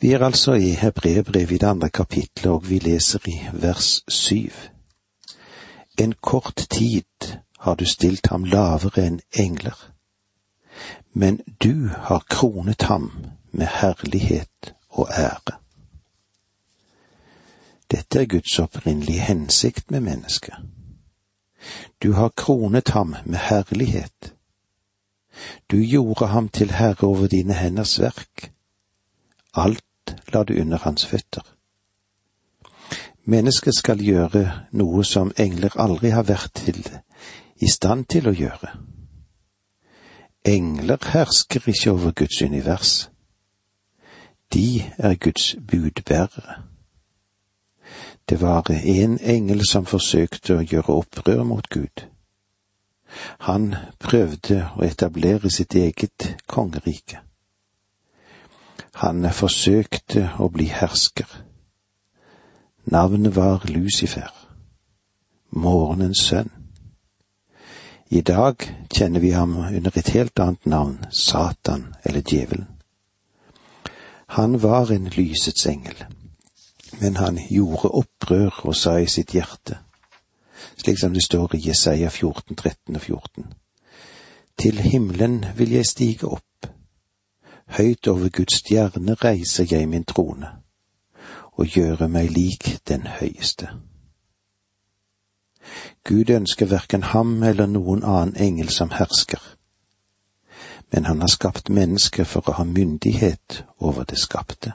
Vi er altså i Hebreerbrevet i det andre kapitlet, og vi leser i vers syv. En kort tid har du stilt ham lavere enn engler, men du har kronet ham med herlighet og ære. Dette er Guds opprinnelige hensikt med mennesket. Du har kronet ham med herlighet. Du gjorde ham til herre over dine henders verk. Alt la du under hans føtter. Mennesket skal gjøre noe som engler aldri har vært til, i stand til å gjøre. Engler hersker ikke over Guds univers. De er Guds budbærere. Det var en engel som forsøkte å gjøre opprør mot Gud. Han prøvde å etablere sitt eget kongerike. Han forsøkte å bli hersker. Navnet var Lucifer, morgenens sønn. I dag kjenner vi ham under et helt annet navn, Satan eller Djevelen. Han var en lysets engel men han gjorde opprør og sa i sitt hjerte, slik som det står i Jesaja 14, 13 og 14. Til himmelen vil jeg stige opp, høyt over Guds stjerne reiser jeg min trone, og gjøre meg lik den høyeste. Gud ønsker verken ham eller noen annen engel som hersker, men han har skapt mennesker for å ha myndighet over det skapte.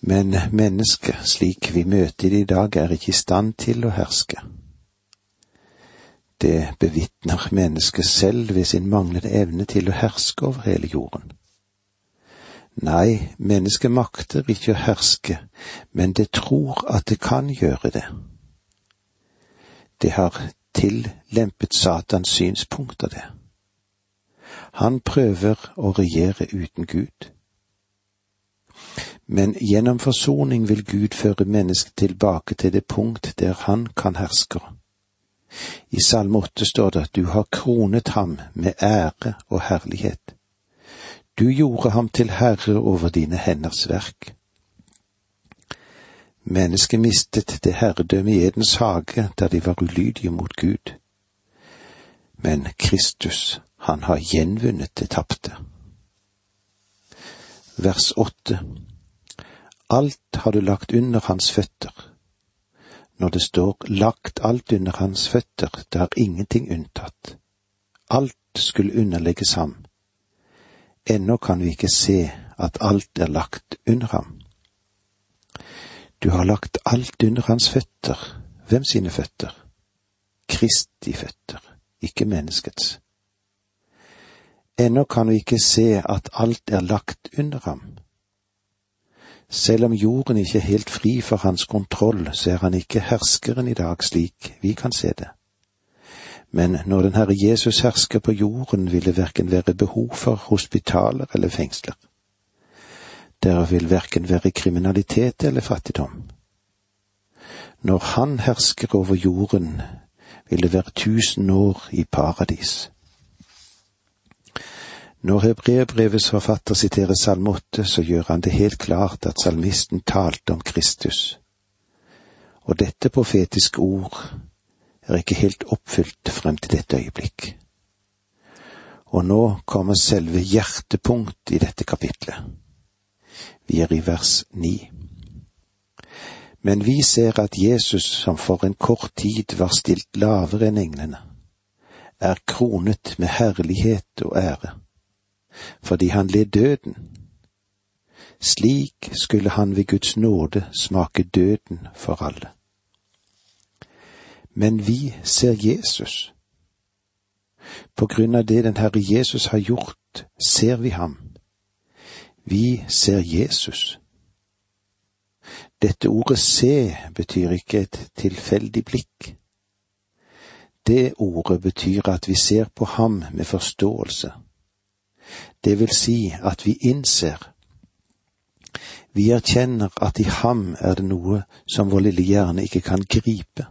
Men mennesket, slik vi møter det i dag, er ikke i stand til å herske. Det bevitner mennesket selv ved sin manglende evne til å herske over hele jorden. Nei, mennesket makter ikke å herske, men det tror at det kan gjøre det. Det har tillempet Satans synspunkter, det. Han prøver å regjere uten Gud men gjennom forsoning vil Gud føre mennesket tilbake til det punkt der han kan herske. I Salme åtte står det at du har kronet ham med ære og herlighet. Du gjorde ham til herre over dine henders verk. Mennesket mistet det herredømme i Edens hage da de var ulydige mot Gud. Men Kristus, han har gjenvunnet det tapte. Vers åtte Alt har du lagt under hans føtter. Når det står lagt alt under hans føtter, det er ingenting unntatt. Alt skulle underlegges ham. Ennå kan vi ikke se at alt er lagt under ham. Du har lagt alt under hans føtter. Hvem sine føtter? Kristi føtter, ikke menneskets. Ennå kan vi ikke se at alt er lagt under ham. Selv om jorden ikke er helt fri for hans kontroll, så er han ikke herskeren i dag slik vi kan se det. Men når den Herre Jesus hersker på jorden, vil det verken være behov for hospitaler eller fengsler. Der vil verken være kriminalitet eller fattigdom. Når Han hersker over jorden, vil det være tusen år i paradis. Når hebreerbrevets forfatter siterer Salme åtte, så gjør han det helt klart at salmisten talte om Kristus. Og dette profetiske ord er ikke helt oppfylt frem til dette øyeblikk. Og nå kommer selve hjertepunkt i dette kapitlet. Vi er i vers ni. Men vi ser at Jesus, som for en kort tid var stilt lavere enn englene, er kronet med herlighet og ære fordi han led døden. Slik skulle han ved Guds nåde smake døden for alle. Men vi ser Jesus. På grunn av det den Herre Jesus har gjort, ser vi ham. Vi ser Jesus. Dette ordet se betyr ikke et tilfeldig blikk. Det ordet betyr at vi ser på ham med forståelse det vil si at vi innser. Vi erkjenner at i ham er det noe som vår lille hjerne ikke kan gripe.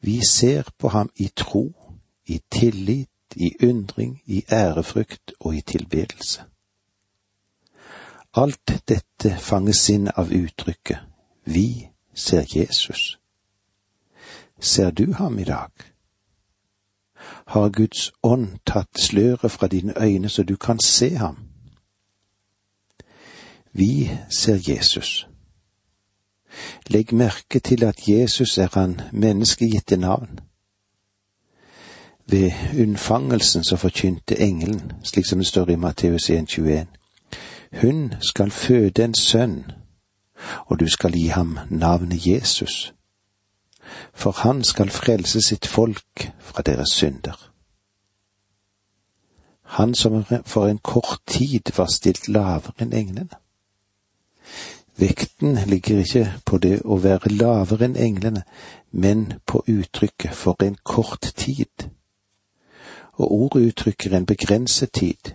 Vi ser på ham i tro, i tillit, i undring, i ærefrykt og i tilbedelse. Alt dette fanges inn av uttrykket Vi ser Jesus. Ser du ham i dag? Har Guds ånd tatt sløret fra dine øyne så du kan se ham? Vi ser Jesus. Legg merke til at Jesus er han menneskegitte navn. Ved unnfangelsen så forkynte engelen, slik som det står i Matteus 1,21, hun skal føde en sønn, og du skal gi ham navnet Jesus, for han skal frelse sitt folk fra deres synder. Han som for en kort tid var stilt lavere enn englene. Vekten ligger ikke på det å være lavere enn englene, men på uttrykket for en kort tid. Og ordet uttrykker en begrenset tid.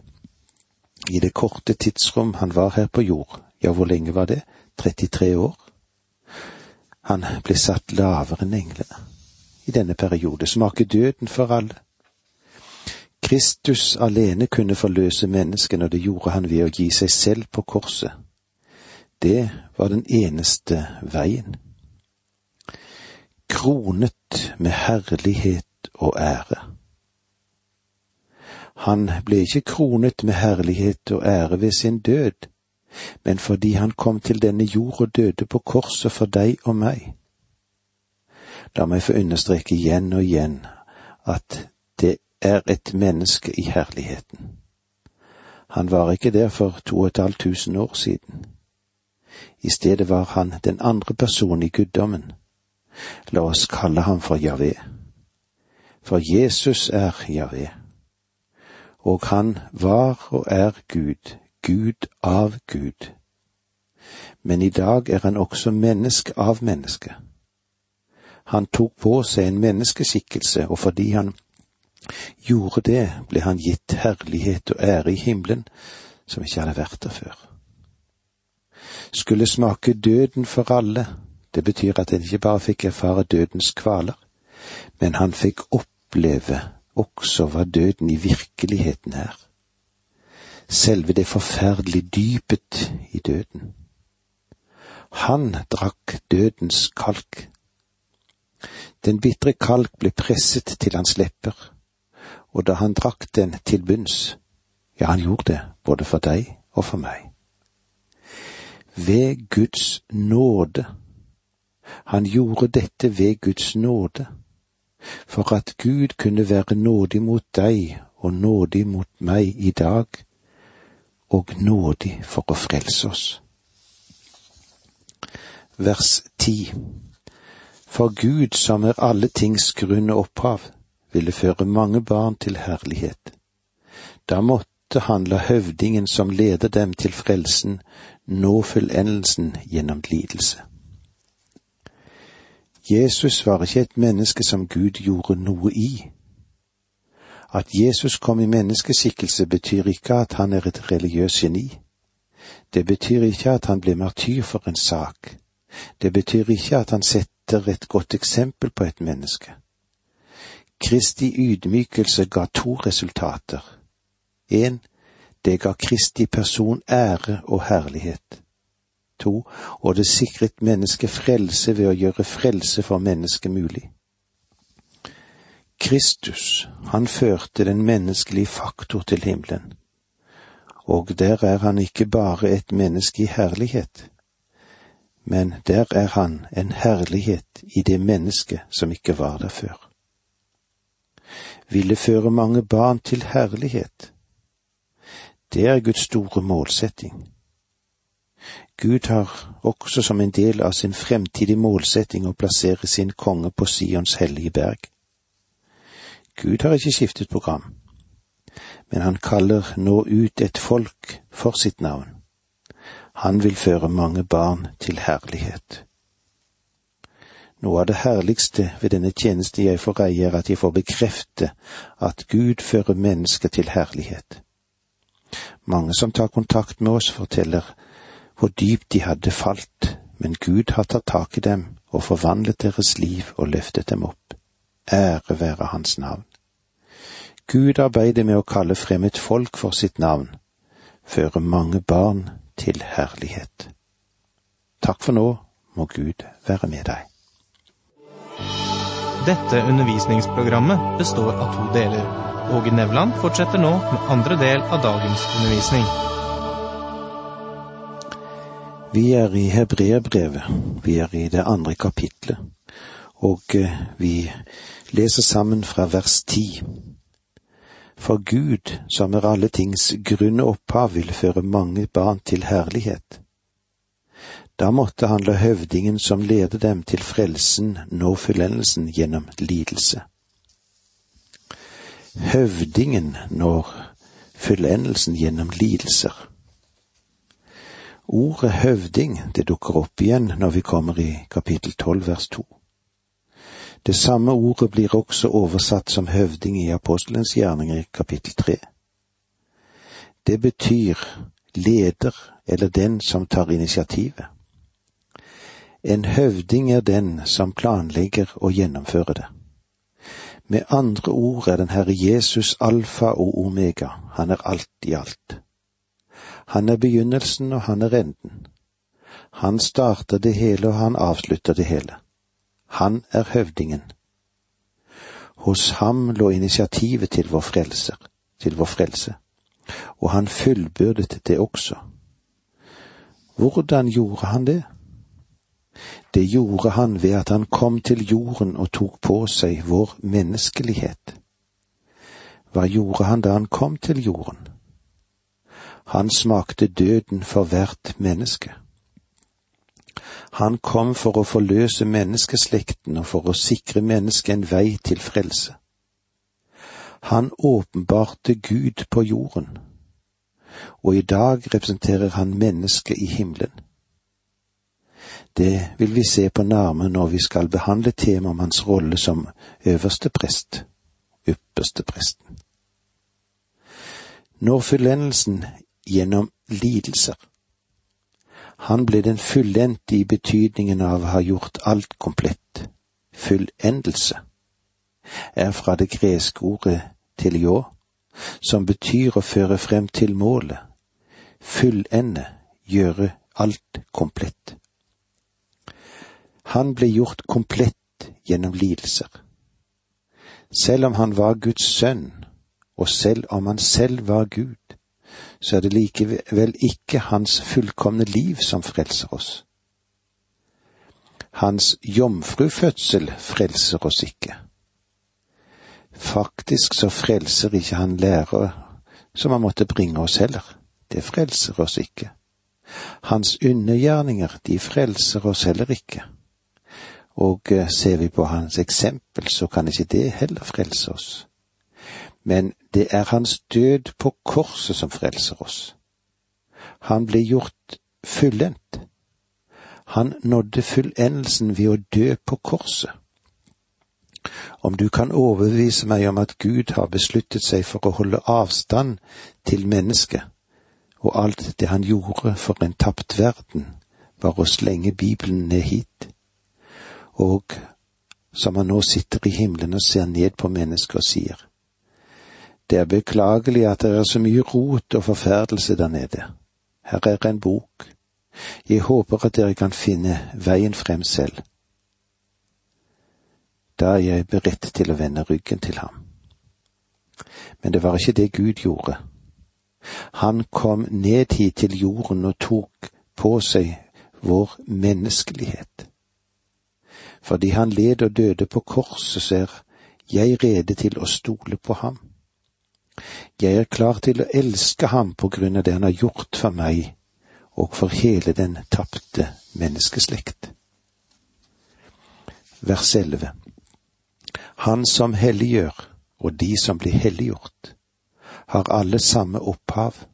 I det korte tidsrom han var her på jord, ja, hvor lenge var det? 33 år? Han ble satt lavere enn englene. I denne periode smaker døden for alle. Kristus alene kunne forløse menneskene, og det gjorde han ved å gi seg selv på korset. Det var den eneste veien. Kronet med herlighet og ære. Han ble ikke kronet med herlighet og ære ved sin død, men fordi han kom til denne jord og døde på korset for deg og meg. La meg få understreke igjen og igjen at det er et menneske i herligheten. Han var ikke der for to og et halvt tusen år siden. I stedet var han den andre personen i guddommen. La oss kalle ham for Javé. For Jesus er Javé. Og han var og er Gud, Gud av Gud. Men i dag er han også menneske av menneske. Han tok på seg en menneskeskikkelse, og fordi han gjorde det, ble han gitt herlighet og ære i himmelen som ikke hadde vært der før. Skulle smake døden for alle, det betyr at han ikke bare fikk erfare dødens kvaler, men han fikk oppleve også hva døden i virkeligheten er selve det forferdelige dypet i døden. Han drakk dødens kalk. Den bitre kalk ble presset til hans lepper, og da han drakk den til bunns, ja, han gjorde det både for deg og for meg. Ved Guds nåde. Han gjorde dette ved Guds nåde, for at Gud kunne være nådig mot deg og nådig mot meg i dag og nådig for å frelse oss. Vers ti For Gud, som er alle tings grunn og opphav, ville føre mange barn til herlighet. Da måtte han la høvdingen som leder dem til frelsen, nå fullendelsen gjennom lidelse. Jesus var ikke et menneske som Gud gjorde noe i, at Jesus kom i menneskeskikkelse betyr ikke at han er et religiøst geni. Det betyr ikke at han ble martyr for en sak. Det betyr ikke at han setter et godt eksempel på et menneske. Kristi ydmykelse ga to resultater. En, det ga Kristi person ære og herlighet. To, og det sikret mennesket frelse ved å gjøre frelse for mennesket mulig. Kristus, han førte den menneskelige faktor til himmelen, og der er han ikke bare et menneske i herlighet, men der er han en herlighet i det mennesket som ikke var der før. Ville føre mange barn til herlighet. Det er Guds store målsetting. Gud har også som en del av sin fremtidige målsetting å plassere sin konge på Sions hellige berg. Gud har ikke skiftet program, men han kaller nå ut et folk for sitt navn. Han vil føre mange barn til herlighet. Noe av det herligste ved denne tjeneste jeg får eie, er at jeg får bekrefte at Gud fører mennesker til herlighet. Mange som tar kontakt med oss, forteller hvor dypt de hadde falt, men Gud har tatt tak i dem og forvandlet deres liv og løftet dem opp. Ære være hans navn. Gud arbeider med å kalle frem et folk for sitt navn, føre mange barn til herlighet. Takk for nå, må Gud være med deg. Dette undervisningsprogrammet består av to deler. Åge Nevland fortsetter nå med andre del av dagens undervisning. Vi er i Hebreerbrevet. Vi er i det andre kapitlet. Og eh, vi leser sammen fra vers ti. For Gud, som er alle tings grunne opphav, vil føre mange barn til herlighet. Da måtte han la høvdingen som leder dem til frelsen, nå fullendelsen gjennom lidelse. Høvdingen når fullendelsen gjennom lidelser. Ordet høvding, det dukker opp igjen når vi kommer i kapittel tolv vers to. Det samme ordet blir også oversatt som høvding i apostelens gjerninger i kapittel tre. Det betyr leder eller den som tar initiativet. En høvding er den som planlegger og gjennomfører det. Med andre ord er den Herre Jesus alfa og omega, han er alt i alt. Han er begynnelsen og han er enden. Han starter det hele og han avslutter det hele. Han er høvdingen. Hos ham lå initiativet til vår frelser, til vår frelse, og han fullbyrdet det også. Hvordan gjorde han det? Det gjorde han ved at han kom til jorden og tok på seg vår menneskelighet. Hva gjorde han da han kom til jorden? Han smakte døden for hvert menneske. Han kom for å forløse menneskeslekten og for å sikre mennesket en vei til frelse. Han åpenbarte Gud på jorden, og i dag representerer han mennesket i himmelen. Det vil vi se på nærme når vi skal behandle temaet om hans rolle som øverste prest, ypperste presten. Når fullendelsen gjennom lidelser han ble den fullendte i betydningen av å ha gjort alt komplett. Fullendelse er fra det greske ordet tiljå, som betyr å føre frem til målet. Fullende, gjøre alt komplett. Han ble gjort komplett gjennom lidelser. Selv om han var Guds sønn, og selv om han selv var Gud, så er det likevel ikke hans fullkomne liv som frelser oss. Hans jomfrufødsel frelser oss ikke. Faktisk så frelser ikke han lærere som han måtte bringe oss heller. Det frelser oss ikke. Hans undergjerninger, de frelser oss heller ikke. Og eh, ser vi på hans eksempel, så kan ikke det heller frelse oss men det er hans død på korset som frelser oss. Han ble gjort fullendt. Han nådde fullendelsen ved å dø på korset. Om du kan overbevise meg om at Gud har besluttet seg for å holde avstand til mennesket, og alt det han gjorde for en tapt verden, var å slenge Bibelen ned hit, og som han nå sitter i himmelen og ser ned på mennesket og sier, det er beklagelig at det er så mye rot og forferdelse der nede. Her er en bok. Jeg håper at dere kan finne veien frem selv. Da er jeg beredt til å vende ryggen til ham. Men det var ikke det Gud gjorde. Han kom ned hit til jorden og tok på seg vår menneskelighet. Fordi han led og døde på korset, så er jeg rede til å stole på ham. Jeg er klar til å elske ham på grunn av det han har gjort for meg og for hele den tapte menneskeslekt. Vers 11 Han som helliggjør, og de som blir helliggjort, har alle samme opphav.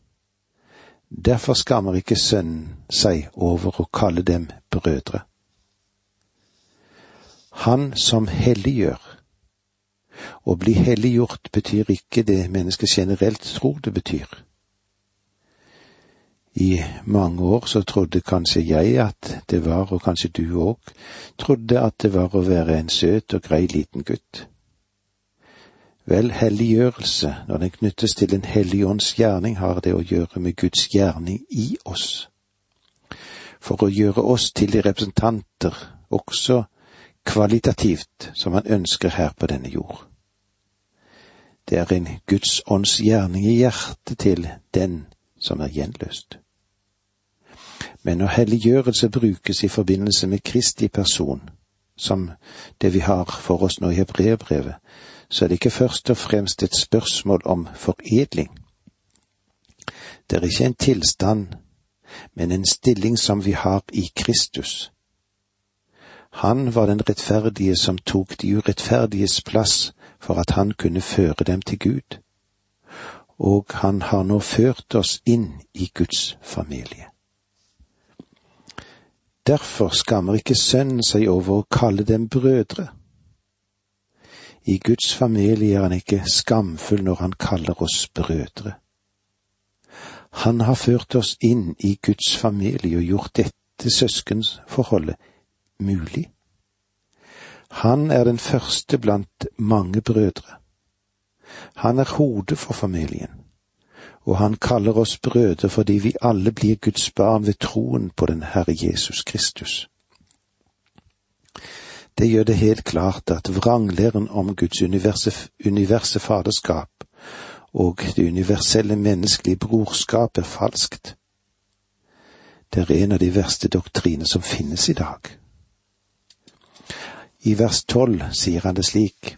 Derfor skammer ikke Sønnen seg over å kalle dem brødre. Han som helliggjør, å bli helliggjort betyr ikke det mennesket generelt tror det betyr. I mange år så trodde kanskje jeg at det var, og kanskje du òg, trodde at det var å være en søt og grei liten gutt. Vel, helliggjørelse, når den knyttes til en hellig ånds gjerning, har det å gjøre med Guds gjerning i oss. for å gjøre oss til de representanter, også kvalitativt, som han ønsker her på denne jord. Det er en Guds ånds gjerning i hjertet til den som er gjenløst. Men når helliggjørelse brukes i forbindelse med Kristi person, som det vi har for oss nå i hebreerbrevet, så er det ikke først og fremst et spørsmål om foredling. Det er ikke en tilstand, men en stilling som vi har i Kristus. Han var den rettferdige som tok de urettferdiges plass for at han kunne føre dem til Gud, og han har nå ført oss inn i Guds familie. Derfor skammer ikke sønnen seg over å kalle dem brødre. I Guds familie er han ikke skamfull når han kaller oss brødre. Han har ført oss inn i Guds familie og gjort dette søskensforholdet mulig. Han er den første blant mange brødre. Han er hodet for familien, og han kaller oss brødre fordi vi alle blir Guds barn ved troen på den Herre Jesus Kristus. Det gjør det helt klart at vranglæren om Guds universe, faderskap og det universelle menneskelige brorskap er falskt. Det er en av de verste doktriner som finnes i dag. I vers tolv sier han det slik.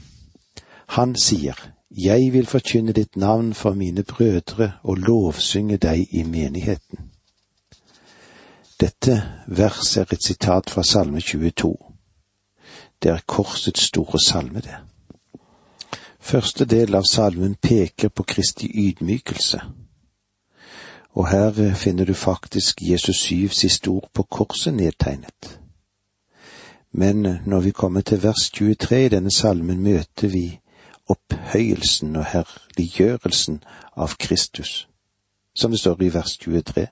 Han sier, Jeg vil forkynne ditt navn for mine brødre og lovsynge deg i menigheten. Dette vers er et sitat fra Salme 22. Det er korsets store salme, det. Første del av salmen peker på Kristi ydmykelse. Og her finner du faktisk Jesus syvs siste ord på korset nedtegnet. Men når vi kommer til vers 23 i denne salmen, møter vi opphøyelsen og herliggjørelsen av Kristus. Som det står i vers 23.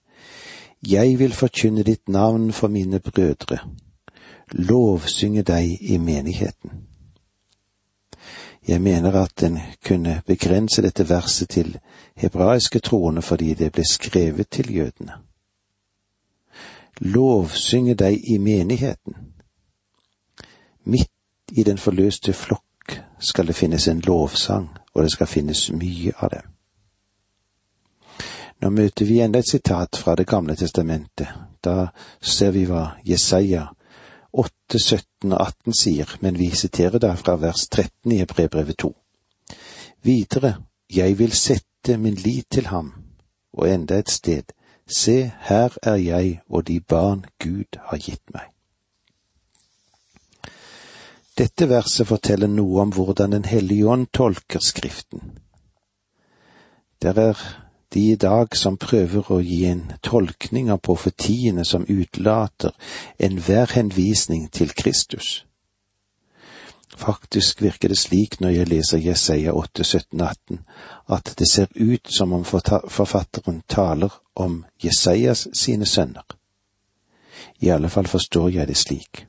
Jeg vil forkynne ditt navn for mine brødre, lovsynge deg i menigheten. Jeg mener at en kunne begrense dette verset til hebraiske troende fordi det ble skrevet til jødene. Lovsynge deg i menigheten. Midt i den forløste flokk skal det finnes en lovsang, og det skal finnes mye av det. Nå møter vi enda et sitat fra Det gamle testamentet. Da ser vi hva Jesaja 8, 17 og 18 sier, men vi siterer da fra vers 13 i Hebrebrevet 2. Videre, jeg vil sette min lit til ham, og enda et sted, se, her er jeg og de barn Gud har gitt meg. Dette verset forteller noe om hvordan Den hellige ånd tolker Skriften. Der er de i dag som prøver å gi en tolkning av profetiene som utelater enhver henvisning til Kristus. Faktisk virker det slik når jeg leser Jesaja 8, 17, 18, at det ser ut som om forfatteren taler om Jesajas sine sønner. I alle fall forstår jeg det slik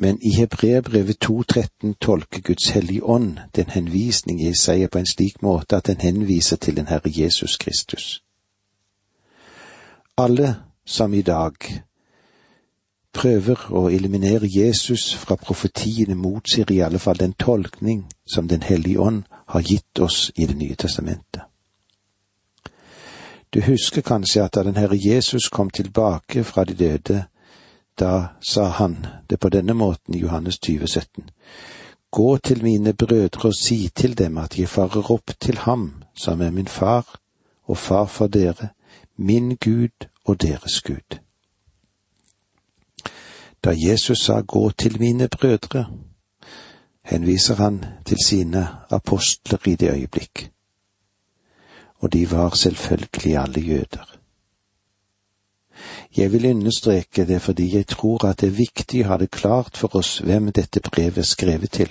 men i Hebreabrevet 2.13 tolker Guds hellige ånd den henvisning i Isaiah på en slik måte at den henviser til den Herre Jesus Kristus. Alle som i dag prøver å eliminere Jesus fra profetiene, motsier i alle fall den tolkning som Den hellige ånd har gitt oss i Det nye testamentet. Du husker kanskje at da den Herre Jesus kom tilbake fra de døde, da sa han det på denne måten i Johannes 20, 17. Gå til mine brødre og si til dem at jeg farer opp til ham som er min far og far for dere, min Gud og deres Gud. Da Jesus sa gå til mine brødre, henviser han til sine apostler i det øyeblikk, og de var selvfølgelig alle jøder. Jeg vil understreke det fordi jeg tror at det er viktig å ha det klart for oss hvem dette brevet er skrevet til.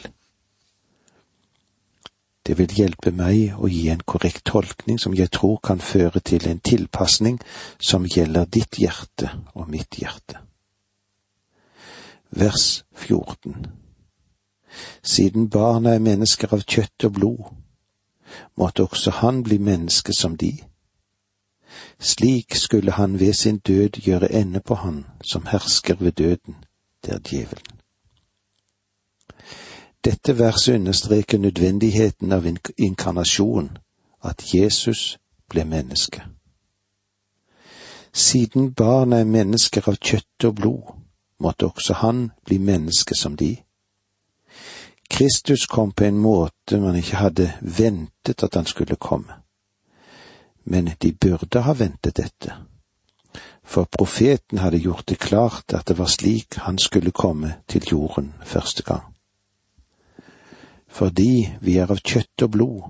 Det vil hjelpe meg å gi en korrekt tolkning som jeg tror kan føre til en tilpasning som gjelder ditt hjerte og mitt hjerte. Vers 14 Siden barna er mennesker av kjøtt og blod, måtte også han bli menneske som de Slik skulle han ved sin død gjøre ende på han som hersker ved døden, det er djevelen. Dette verset understreker nødvendigheten av inkarnasjon, at Jesus ble menneske. Siden barna er mennesker av kjøtt og blod, måtte også han bli menneske som de. Kristus kom på en måte man ikke hadde ventet at han skulle komme. Men de burde ha ventet dette, for profeten hadde gjort det klart at det var slik han skulle komme til jorden første gang. Fordi vi er av kjøtt og blod,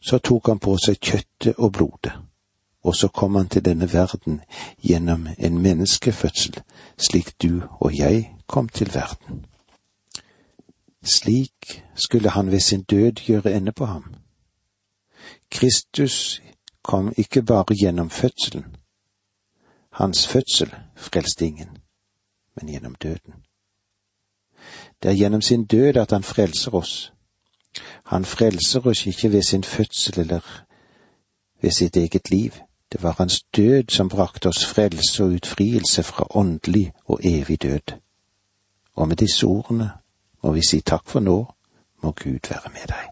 så tok han på seg kjøttet og blodet, og så kom han til denne verden gjennom en menneskefødsel, slik du og jeg kom til verden. Slik skulle han ved sin død gjøre ende på ham. Kristus kom ikke bare gjennom fødselen. Hans fødsel frelste ingen, men gjennom døden. Det er gjennom sin død at han frelser oss. Han frelser oss ikke ved sin fødsel eller ved sitt eget liv. Det var hans død som brakte oss frelse og utfrielse fra åndelig og evig død. Og med disse ordene må vi si takk for nå, må Gud være med deg.